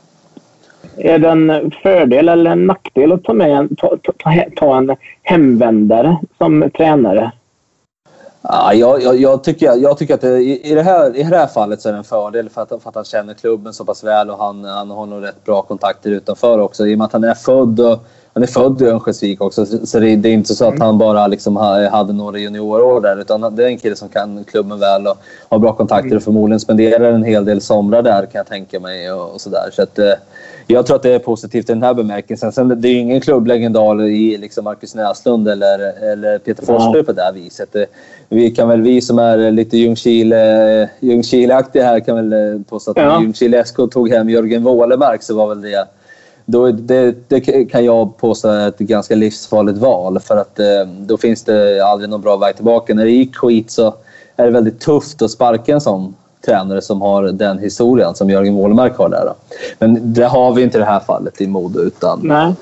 Är det en fördel eller en nackdel att ta, med en, ta, ta, ta en hemvändare som tränare? Ja, jag, jag, jag, tycker, jag tycker att det, i, det här, i det här fallet så är det en fördel för att, för att han känner klubben så pass väl och han, han har nog rätt bra kontakter utanför också. I och med att han är född, och, han är född i Örnsköldsvik också så det, det, är inte så att mm. han bara liksom hade några juniorår där utan det är en kille som kan klubben väl och har bra kontakter och mm. förmodligen spenderar en hel del somrar där kan jag tänka mig. Och, och så där. Så att, eh, jag tror att det är positivt i den här bemärkelsen. Sen det är ju ingen klubblegendar i liksom Marcus Näslund eller, eller Peter Forsberg på det här viset. Vi kan väl, vi som är lite Ljungskile, Ljungskile-aktiga här kan väl eh, påstå att ja. Ljungskile SK tog hem Jörgen Wålemark så var väl det då, det, det, kan jag påstå är ett ganska livsfarligt val för att eh, då finns det aldrig någon bra väg tillbaka. När det gick skit så är det väldigt tufft att sparka en sån tränare som har den historien som Jörgen Wålemark har där. Då. Men det har vi inte i det här fallet i Modo. Utan, Nej.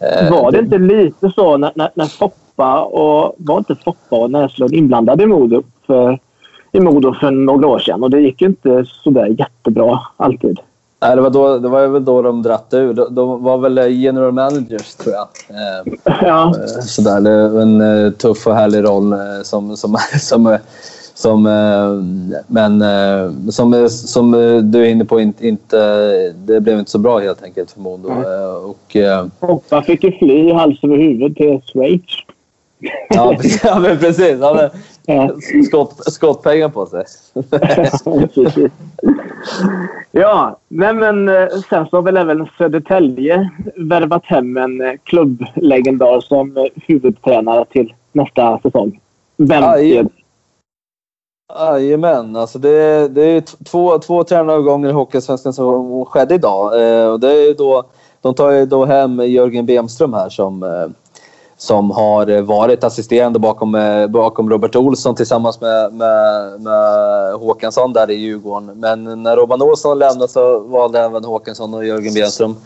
Eh, var det inte lite så när, när, när Foppa och... Var inte Foppa och Näslund inblandade i Modo för, i Modo för några år sedan? Och det gick ju inte så där jättebra alltid. Nej, det var, då, det var väl då de dratt ur. De, de var väl general managers, tror jag. Eh, ja. Sådär, det var en tuff och härlig roll som, som, <laughs> som som, eh, men eh, som, som du är inne på, inte, inte, det blev inte så bra helt enkelt för Modo. Och, Hoppa fick ju fly hals över huvud till Schweiz. Ja, <laughs> ja men precis. Han hade ja. skott, skottpengar på sig. <laughs> ja, nej, men sen så har väl även Södertälje värvat hem en klubblegendar som huvudtränare till nästa säsong. Vem Aj. Jajamän, alltså det, det är två, två tränarövergångar i Hockeysvenskan som skedde idag. Eh, och det är då, de tar ju då hem Jörgen Bemström här som, eh, som har varit assisterande bakom, eh, bakom Robert Olsson tillsammans med, med, med Håkansson där i Djurgården. Men när Robban Olsson lämnade så valde även Håkansson och Jörgen Bemström.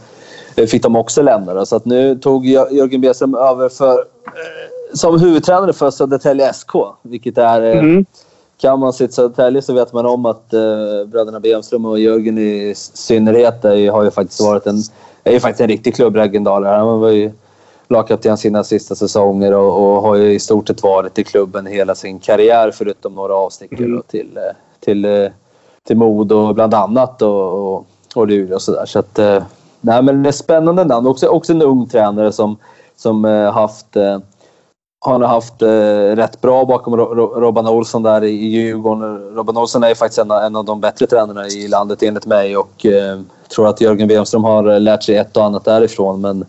Eh, fick de också lämna. Så att nu tog Jörgen Bemström över för, eh, som huvudtränare för Södertälje SK. Vilket är... Eh, mm. Kan man sitt Södertälje så vet man om att eh, bröderna Björnström och Jörgen i synnerhet är, har ju faktiskt varit en, är ju faktiskt en riktig klubblegendar. Han var ju lagkapten sina sista säsonger och, och, har ju i stort sett varit i klubben hela sin karriär förutom några avstickare mm. till, eh, till, eh, till Modo bland annat och, och, och Luleå och sådär. Så att, eh, nej, men det är spännande namn. Också, också en ung tränare som, som haft har haft eh, rätt bra bakom Robban Olsson där i Djurgården. Robban Olsson är faktiskt en, en, av de bättre tränarna i landet enligt mig och eh, tror att Jörgen Wemström har lärt sig ett och annat därifrån. Men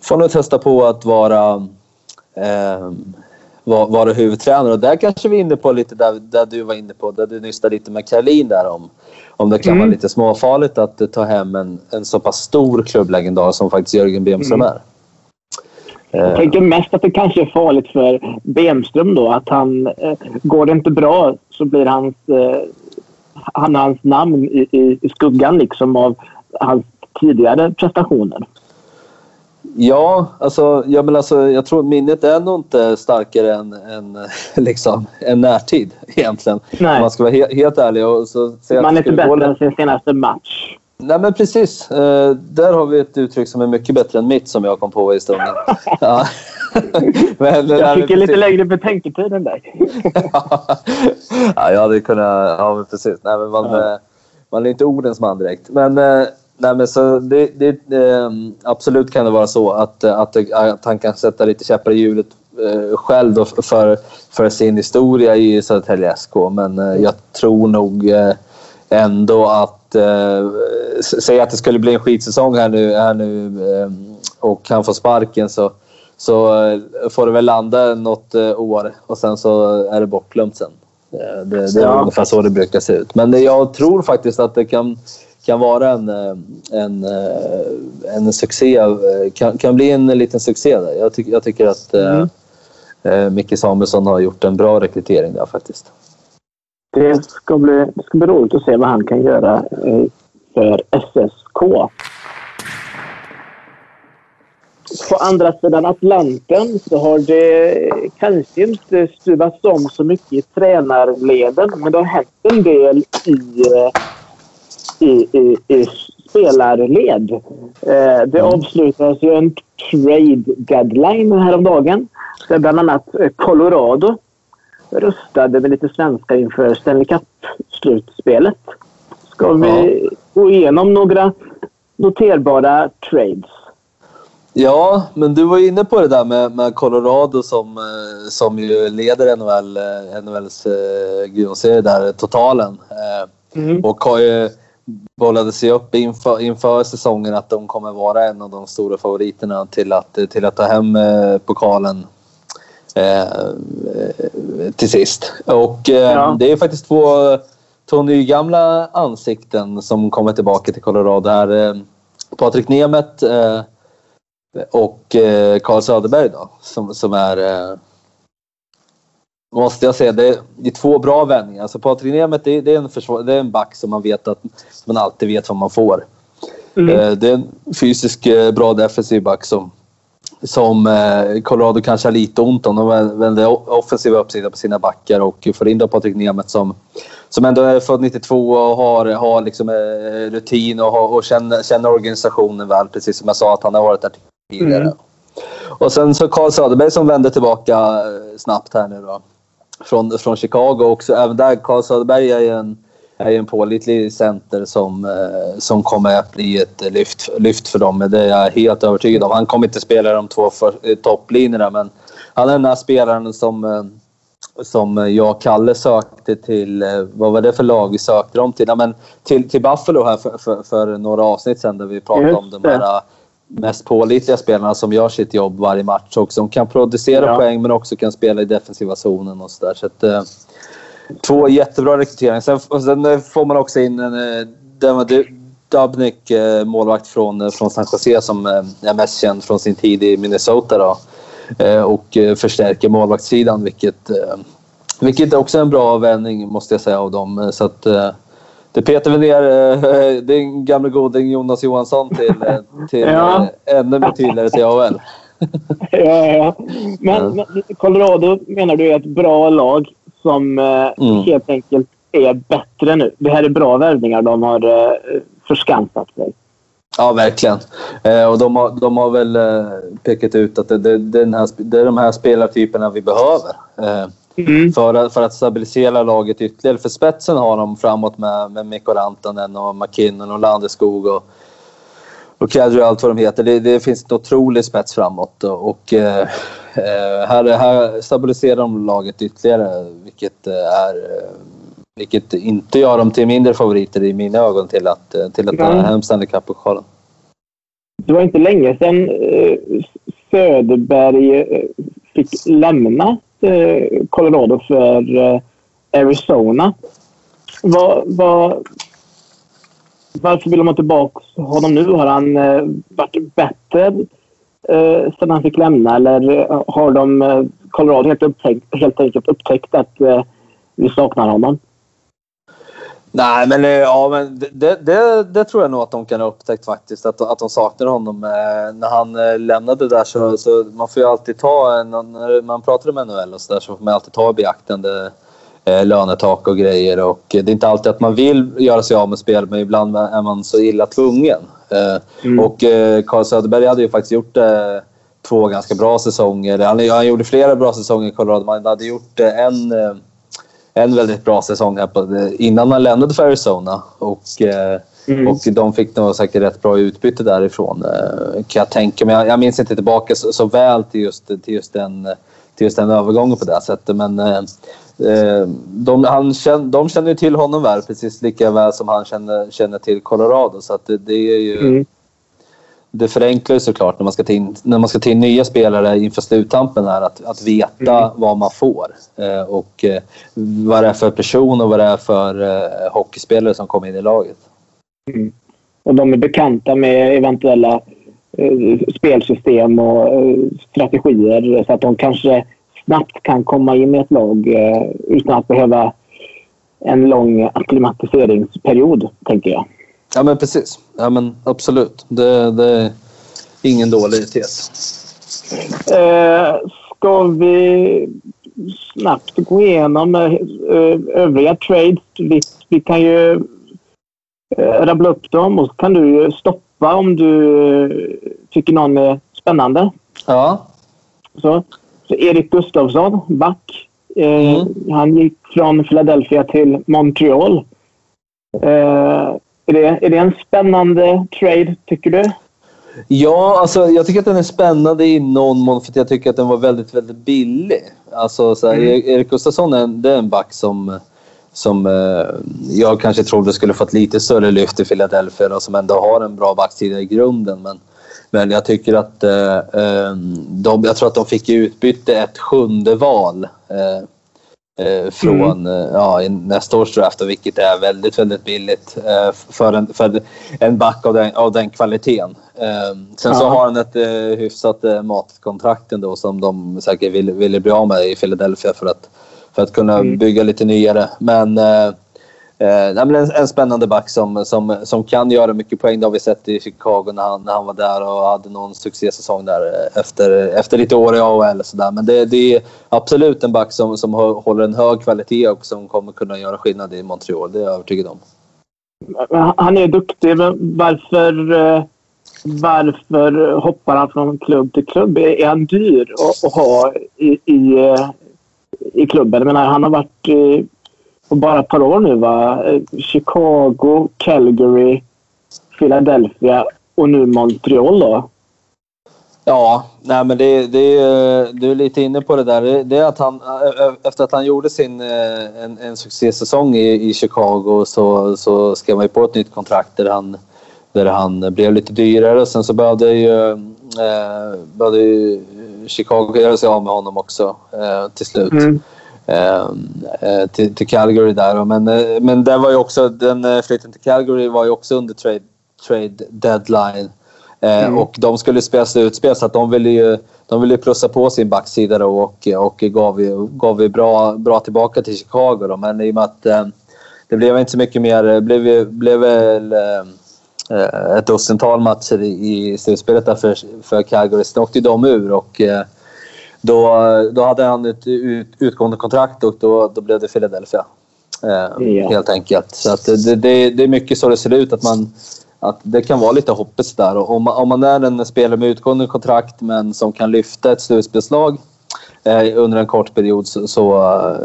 får nog testa på att vara, eh, vara huvudtränare. Och där kanske vi är inne på lite där, där du var inne på, där du nystade lite med Karlin där om, om det kan mm. vara lite småfarligt att ta hem en, en så pass stor klubblegendar som faktiskt Jörgen Bemström mm. är. Jag tänker mest att det kanske är farligt för Bemström då. Att han, eh, går det inte bra så blir hans, eh, han, hans namn i, i, i skuggan liksom av hans tidigare prestationer. Ja, alltså, ja, men alltså, jag tror minnet är nog inte starkare än, än, <laughs> liksom, än närtid egentligen. Nej. Om man ska vara he helt ärlig. Och så man är inte bättre än sin senaste match. Nej men precis. Uh, där har vi ett uttryck som är mycket bättre än mitt som jag kom på i stunden. <laughs> ja. <laughs> men, jag fick lite längre betänketid än dig. <laughs> ja, jag hade kunnat... Ja, men precis. Nej, men man, ja. Eh, man är inte ordens man direkt. Men uh, Nej, men så det, det eh, absolut kan det vara så att, att, att han kan sätta lite käppar i hjulet eh, själv då för, för sin historia i Södertälje SK. Men eh, jag tror nog eh, ändå att... Eh, säg att det skulle bli en skitsäsong här nu, här nu eh, och han får sparken så, så eh, får det väl landa något år och sen så är det bortglömt sen. Det, det är ja. ungefär så det brukar se ut. Men jag tror faktiskt att det kan kan vara en, eh, en, eh, en succé, eh, kan, kan bli en liten succé där. Jag, ty, jag tycker att mm. eh, Micke Samuelsson har gjort en bra rekrytering där faktiskt. Det ska bli, det ska bli roligt att se vad han kan göra för SSK. På andra sidan Atlanten så har det kanske inte stuvats om så mycket i tränarleden men det har hänt en del i i, i, i spelarled. Eh, det mm. avslutades ju en trade deadline häromdagen. Där bland annat eh, Colorado röstade med lite svenskar inför Stanley Cup-slutspelet. Ska vi gå igenom några noterbara trades? Ja, men du var inne på det där med, med Colorado som, eh, som ju leder NHL, NHLs grundserie där, totalen. Mm. Och har ju bollade sig upp inför, inför säsongen att de kommer vara en av de stora favoriterna till att, till att ta hem eh, pokalen eh, till sist. Och eh, ja. det är faktiskt två, två nygamla ansikten som kommer tillbaka till Colorado här. Eh, Patrik Nemeth eh, och eh, Carl Söderberg då, som, som är måste jag säga. Det är, det är två bra vändningar. Alltså Patrik Nemeth det, det, är en försvar, det är en back som man vet att man alltid vet vad man får. Mm. Eh, det är en fysisk eh, bra defensiv back som, som eh, Colorado kanske har lite ont om. De vänder offensiva uppsidan på sina backar och får in då Patrik Nemeth som, som ändå är född 92 och har, har liksom, rutin och, har, och känner, känner organisationen väl. Precis som jag sa att han har varit där tidigare. Mm. Och sen så Carl Söderberg som vände tillbaka snabbt här nu då från, från Chicago också. Även där, Carl Söderberg är en, är en pålitlig center som, eh, som kommer att bli ett lyft, lyft för dem. Det är jag helt övertygad om. Han kommer inte spela de två för, eh, topplinjerna men han är den här spelaren som, eh, som jag och Kalle sökte till, vad var det för lag vi sökte dem till? Ja, men till, till Buffalo här för, för, för några avsnitt sedan där vi pratade om de här mest pålitliga spelarna som gör sitt jobb varje match och som kan producera ja. poäng men också kan spela i defensiva zonen och sådär. Så att, två jättebra rekryteringar. Sen, sen, eh, får man också in en, eh, den var Dubnik, eh, målvakt från, från San Jose som är mest känd från sin tid i Minnesota. Då. och förstärker målvaktssidan vilket, vilket också är en bra vändning måste jag säga av dem. Så att, det petar väl ner <laughs> din gamle goding Jonas Johansson till, till Ja. ännu tydligare till AHL. <laughs> Ja, ja. Men, men Colorado menar du är ett bra lag som eh, Mm. helt enkelt är bättre nu. Det här är bra värvningar de har eh, förskansat sig. Ja, verkligen. Eh, och de har, de har väl eh, pekat ut att det, det, det, här, det är de här spelartyperna vi behöver. Eh, Mm. för, att, för att stabilisera laget ytterligare. För spetsen har de framåt med, med Mikko Rantanen och McKinnon och Landeskog och, och Kadri och allt vad de heter. Det, finns en otrolig spets framåt. Och, och här, här stabiliserar de laget ytterligare vilket eh, är eh, vilket inte gör dem till mindre favoriter i mina ögon till att, eh, till att ta hem Stanley Cup-pokalen. Det var inte länge sedan eh, Söderberg eh, fick lämna eh, Colorado för eh, Arizona. Vad, vad, varför vill de ha tillbaka honom nu? Har han eh, varit bättre eh, sedan han fick lämna eller eh, har de eh, Colorado helt, upptäckt, helt enkelt upptäckt att eh, vi saknar honom? Nej, men, eh, ja, men det, det, det, tror jag nog att de kan ha upptäckt faktiskt. Att, att de saknar honom. Eh, när han eh, lämnade där så, så man får ju alltid ta en, när man pratar med NHL och så där så får man alltid ta i beaktande eh, lönetak och grejer. Och eh, det är inte alltid att man vill göra sig av med spel men ibland är man så illa tvungen. Eh, Mm. Och eh, Carl Söderberg hade ju faktiskt gjort eh, två ganska bra säsonger. Han, han gjorde flera bra säsonger i Colorado men han hade gjort eh, en eh, en väldigt bra säsong här på, innan han lämnade för Arizona. Och, eh, Mm. och de fick nog säkert rätt bra utbyte därifrån eh, kan jag tänka mig. Jag, jag minns inte tillbaka så, så väl till just, till, just den, till just den övergången på det sättet. Men eh, eh, de, han känner, de känner ju till honom väl precis lika väl som han känner, känner till Colorado. Så att det, det är ju... Mm. Det förenklar ju såklart när man ska ta in, när man ska ta in nya spelare inför sluttampen här att, att veta Mm. vad man får. Eh, och eh, vad det är för person och vad det är för eh, hockeyspelare som kommer in i laget. Och de är bekanta med eventuella spelsystem och eh, strategier så att de kanske snabbt kan komma in i ett lag eh, utan att behöva en lång akklimatiseringsperiod, tänker jag. Ja men precis. Ja men absolut. Det, det är ingen dålig tes. Eh, ska vi snabbt gå igenom eh, övriga trades? Vi, vi kan ju eh, rabbla upp dem och så kan du ju stoppa om du eh, tycker någon är spännande. Ja. Så, så Erik Gustafsson, back. Eh, Mm. Han gick från Philadelphia till Montreal. Eh, är, det, är det en spännande trade, tycker du? Ja, alltså jag tycker att den är spännande i någon mån för att jag tycker att den var väldigt, väldigt billig. Alltså så här, Mm. Erik- Gustafsson är, en- det är en back som, som eh, jag kanske trodde skulle fått lite större lyft i Philadelphia och som ändå har en bra backsida i grunden. Men, men jag tycker att eh, eh, de, jag tror att de fick i utbyte ett sjunde val. Från eh, ja, nästa års draft, vilket är väldigt, väldigt billigt för, en, för en back av den, av den kvaliteten. Sen så Ja. har han ett hyfsat matkontrakt ändå som de säkert ville, ville bli av med i Philadelphia för att, för att kunna Mm. bygga lite nyare. Men, eh, eh, men en, en spännande back som, som, som kan göra mycket poäng. Det har vi sett i Chicago när han, när han var där och hade någon succésäsong där eh, efter, efter lite år i AHL. Och så där. Men det, det är absolut en back som, som hå- håller en hög kvalitet och som kommer kunna göra skillnad i Montreal. Det är jag övertygad om. Han är duktig, men varför, eh, varför hoppar han från klubb till klubb? Är han dyr att, ha i, i, i klubben? Jag menar, han har varit eh, på bara ett par år nu. Va? Eh, Chicago, Calgary, Philadelphia och nu Montreal. Då. Ja, nej men det, det, du är lite inne på det där. Det, är att han, efter att han gjorde sin eh, en, en succésäsong i, i Chicago så, så skrev han ju på ett nytt kontrakt där han, där han blev lite dyrare. Sen så behövde ju, eh, behövde ju Chicago göra sig av med honom också eh, till slut. Mm. Eh, eh, till, till Calgary där. Men, men det var ju också, den flytten till Calgary var ju också under trade, trade deadline. Mm. Och de skulle spela slutspel så att de ville ju, de ville plussa på sin backsida då och, och gav, ju, gav ju bra, bra tillbaka till Chicago. Då. Men i och med att det blev inte så mycket mer, det blev, blev väl ett dussintal matcher i, slutspelet där för, för Calgary. Sen åkte de ur och eh, då, då hade han ett ut, utgående kontrakt och då, då blev det Philadelphia. Eh, ja. Helt enkelt. Så att det, det, det är mycket så det ser ut. att man att det kan vara lite hoppets där. Och om, man, om man är en spelare med utgående kontrakt men som kan lyfta ett slutspelslag eh, under en kort period så, så,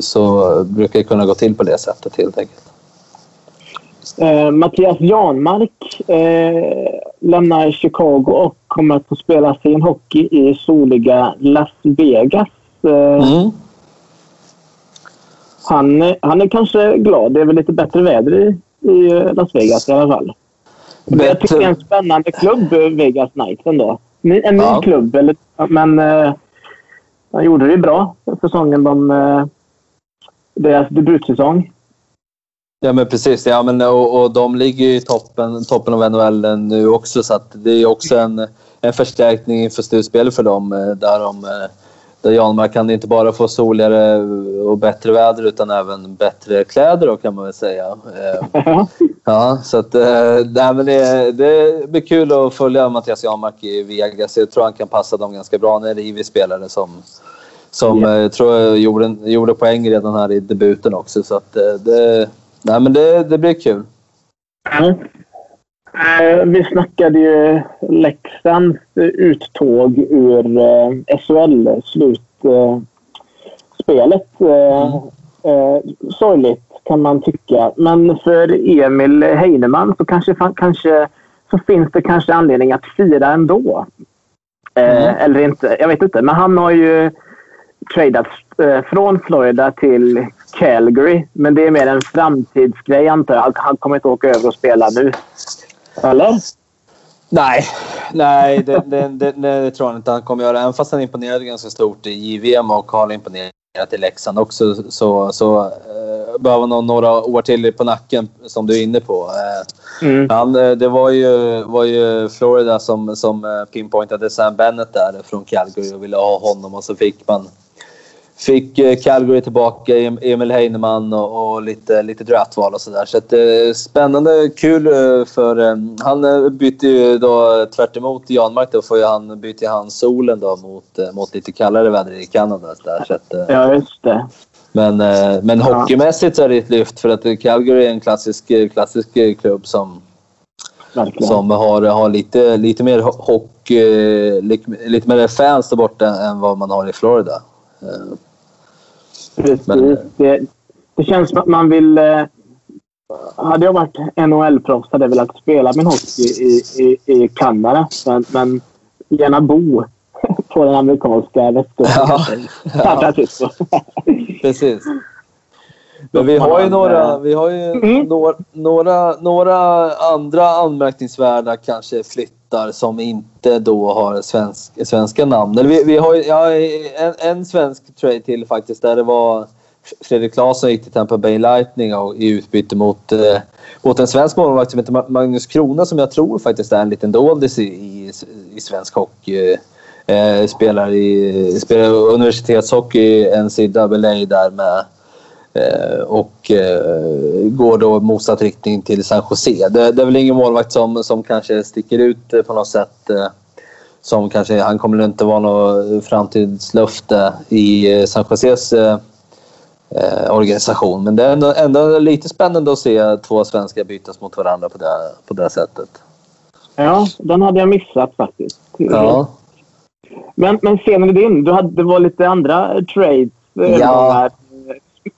så, brukar det kunna gå till på det sättet helt enkelt. Eh, Mattias Janmark eh, lämnar Chicago och kommer att få spela sin hockey i soliga Las Vegas. Eh, mm. han, han är kanske glad. Det är väl lite bättre väder i, i Las Vegas i alla fall. Bättre. Jag tycker det är en spännande klubb, Vegas Knights ändå. En ny ja. klubb, eller, men eh, de gjorde det bra säsongen. De, eh, deras debutsäsong. Ja men precis. Ja, men, och, och de ligger i toppen, toppen av NHL nu också så att det är också en, en förstärkning inför slutspelet för dem. Eh, där de eh, där Janmark kan inte bara få soligare och bättre väder utan även bättre kläder då kan man väl säga. Eh, <laughs> ja, så att, äh, men det, det blir kul att följa Mattias Janmark i Vegas. Jag tror han kan passa dem ganska bra. Han är en rivig spelare som, som yeah. jag tror jag gjorde, gjorde poäng redan här i debuten också. Så att, det, nej, men det, det blir kul. Mm. Vi snackade ju Leksands uttåg ur eh, SHL-slutspelet. Mm. Sorgligt kan man tycka. Men för Emil Heinemann så kanske, kanske så finns det kanske anledning att fira ändå. Mm. Eller inte, jag vet inte. Men han har ju tradat från Florida till Calgary. Men det är mer en framtidsgrej antar jag. Han kommer inte åka över och spela nu. Eller? Nej, nej det, det, det, det, tror jag inte han kommer göra. Även fast han imponerade ganska stort i JVM och har imponerat i Leksand också så, så uh, behöver han några år till på nacken som du är inne på. Uh, mm. han, eh, det var ju, var ju Florida som, som pinpointade Sam Bennett där från Calgary och ville ha honom och så fick man Fick eh, Calgary tillbaka Emil Heinemann och, och lite, lite draftval och sådär. Så att, eh, spännande, kul eh, för eh, han bytte ju då tvärt emot Janmark då får ju han, bytte han solen då mot, mot lite kallare väder i Kanada. Där, så att, ja, just det. Men, men ja. hockeymässigt så är det ett lyft för att Calgary är en klassisk, klassisk klubb som, som har, har lite, lite mer hockey, lite, lite mer fans där borta än vad man har i Florida. Precis. Men, det, det, känns som att man vill... Eh, hade jag varit NHL-proffs hade jag velat spela min hockey i, i, i Kanada. Men, men gärna bo <laughs> på den amerikanska västkusten. Ja, <laughs> ja. <laughs> Precis. Men vi har ju några, vi har ju mm. några, några, några andra anmärkningsvärda kanske båtar som inte då har svensk, svenska namn. Eller vi, vi har ja, en, en svensk trade till faktiskt där det var Fredrik Claesson gick till Tampa Bay Lightning och, i utbyte mot, eh, mot en svensk målvakt som heter Magnus Krona som jag tror faktiskt är en liten doldis i, i, i svensk hockey. Eh, spelar, i, spelar universitetshockey i NCAA där med Eh, och eh, går då motsatt riktning till San Jose. Det, det är väl ingen målvakt som, som kanske sticker ut på något sätt. Eh, som kanske, han kommer inte vara något framtidslöfte i San Joses eh, organisation. Men det är ändå, ändå, lite spännande att se två svenskar bytas mot varandra på det, på det sättet. Ja, den hade jag missat faktiskt. Ja. Men, men scenen din, du hade, det var lite andra trades. Ja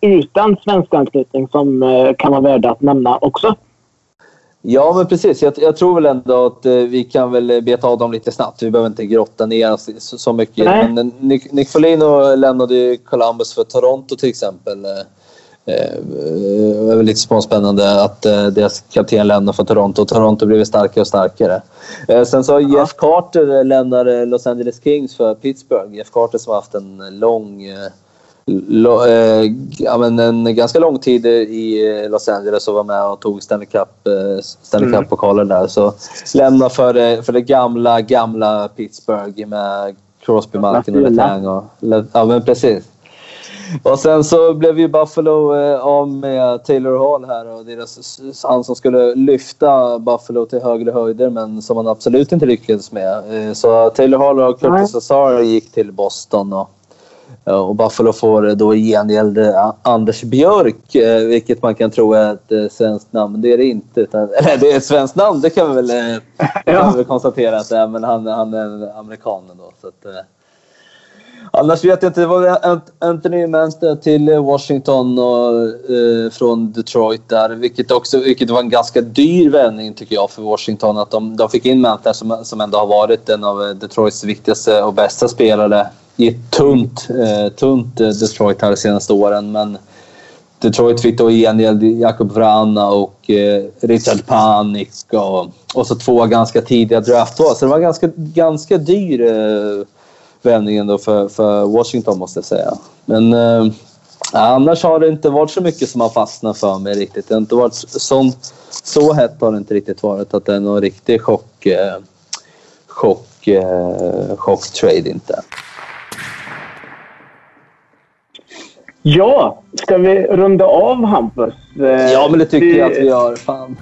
utan svensk anknytning som eh, kan vara värda att nämna också. Ja, men precis. Jag, jag, tror väl ändå att eh, vi kan väl beta av dem lite snabbt. Vi behöver inte grotta ner oss så, så mycket. Nej. Men eh, Nick, Nick Folino lämnade Columbus för Toronto till exempel. Det är väl lite småspännande att deras kapten lämnar för Toronto. Toronto blir starkare och starkare. Sen så Jeff Carter lämnar Los Angeles Kings för Pittsburgh. Jeff Carter som har haft en lång lo, eh, ja, men en ganska lång tid i eh, Los Angeles och var med och tog Stanley Cup, eh, Stanley Mm. Cup-pokalen där. Så lämna för, det- för det gamla, gamla Pittsburgh med Crosby, Malkin och. Letang. Och, ja, men precis. Och sen så blev ju Buffalo eh, av med Taylor Hall här och deras, han som skulle lyfta Buffalo till högre höjder men som han absolut inte lyckades med. Eh, Så Taylor Hall och. Curtis Lazar gick till Boston och, och Buffalo får då i gengäld eh, Anders Björk, eh, vilket man kan tro är ett eh, svenskt namn, det är det inte. Utan, <laughs> eller det är ett svenskt namn, det kan vi väl, eh, <laughs> kan vi väl konstatera att det är, men han, han är amerikan då. Så att, eh, Annars vet jag inte. Det var Anthony Manta till eh, Washington och, eh, från Detroit där. Vilket, också, vilket var en ganska dyr vändning tycker jag för Washington. Att de, de fick in Manta som, som ändå har varit en av eh, Detroits viktigaste och bästa spelare i ett tunt, eh, tunt eh, Detroit här de senaste åren. Men Detroit fick då i gengäld Jakob Vrana och eh, Richard Panik och, och så två ganska tidiga draftval. Så det var ganska, ganska dyr eh, vändningen då för, för Washington måste jag säga. Men eh, annars har det inte varit så mycket som har fastnat för mig riktigt. Det har inte varit sån, så hett har det inte riktigt varit att det är någon riktig chock, eh, chock, eh, chocktrade inte. Ja, ska vi runda av Hampus? Eh, Ja, men det tycker vi- jag att vi gör. Fan.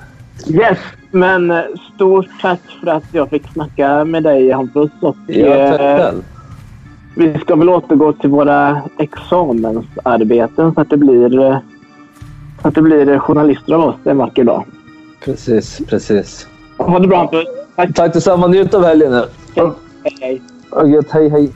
Yes, men eh, stort tack för att jag fick snacka med dig Hampus. Och, Ja, tack eh, själv. Vi ska väl återgå till våra examensarbeten så att det blir, eh, så att det blir journalister av oss en vacker dag. Precis, precis. Ha det bra Hampus. Tack. Tack detsamma. Njut av helgen nu. Hej. Hej. Hej, hej.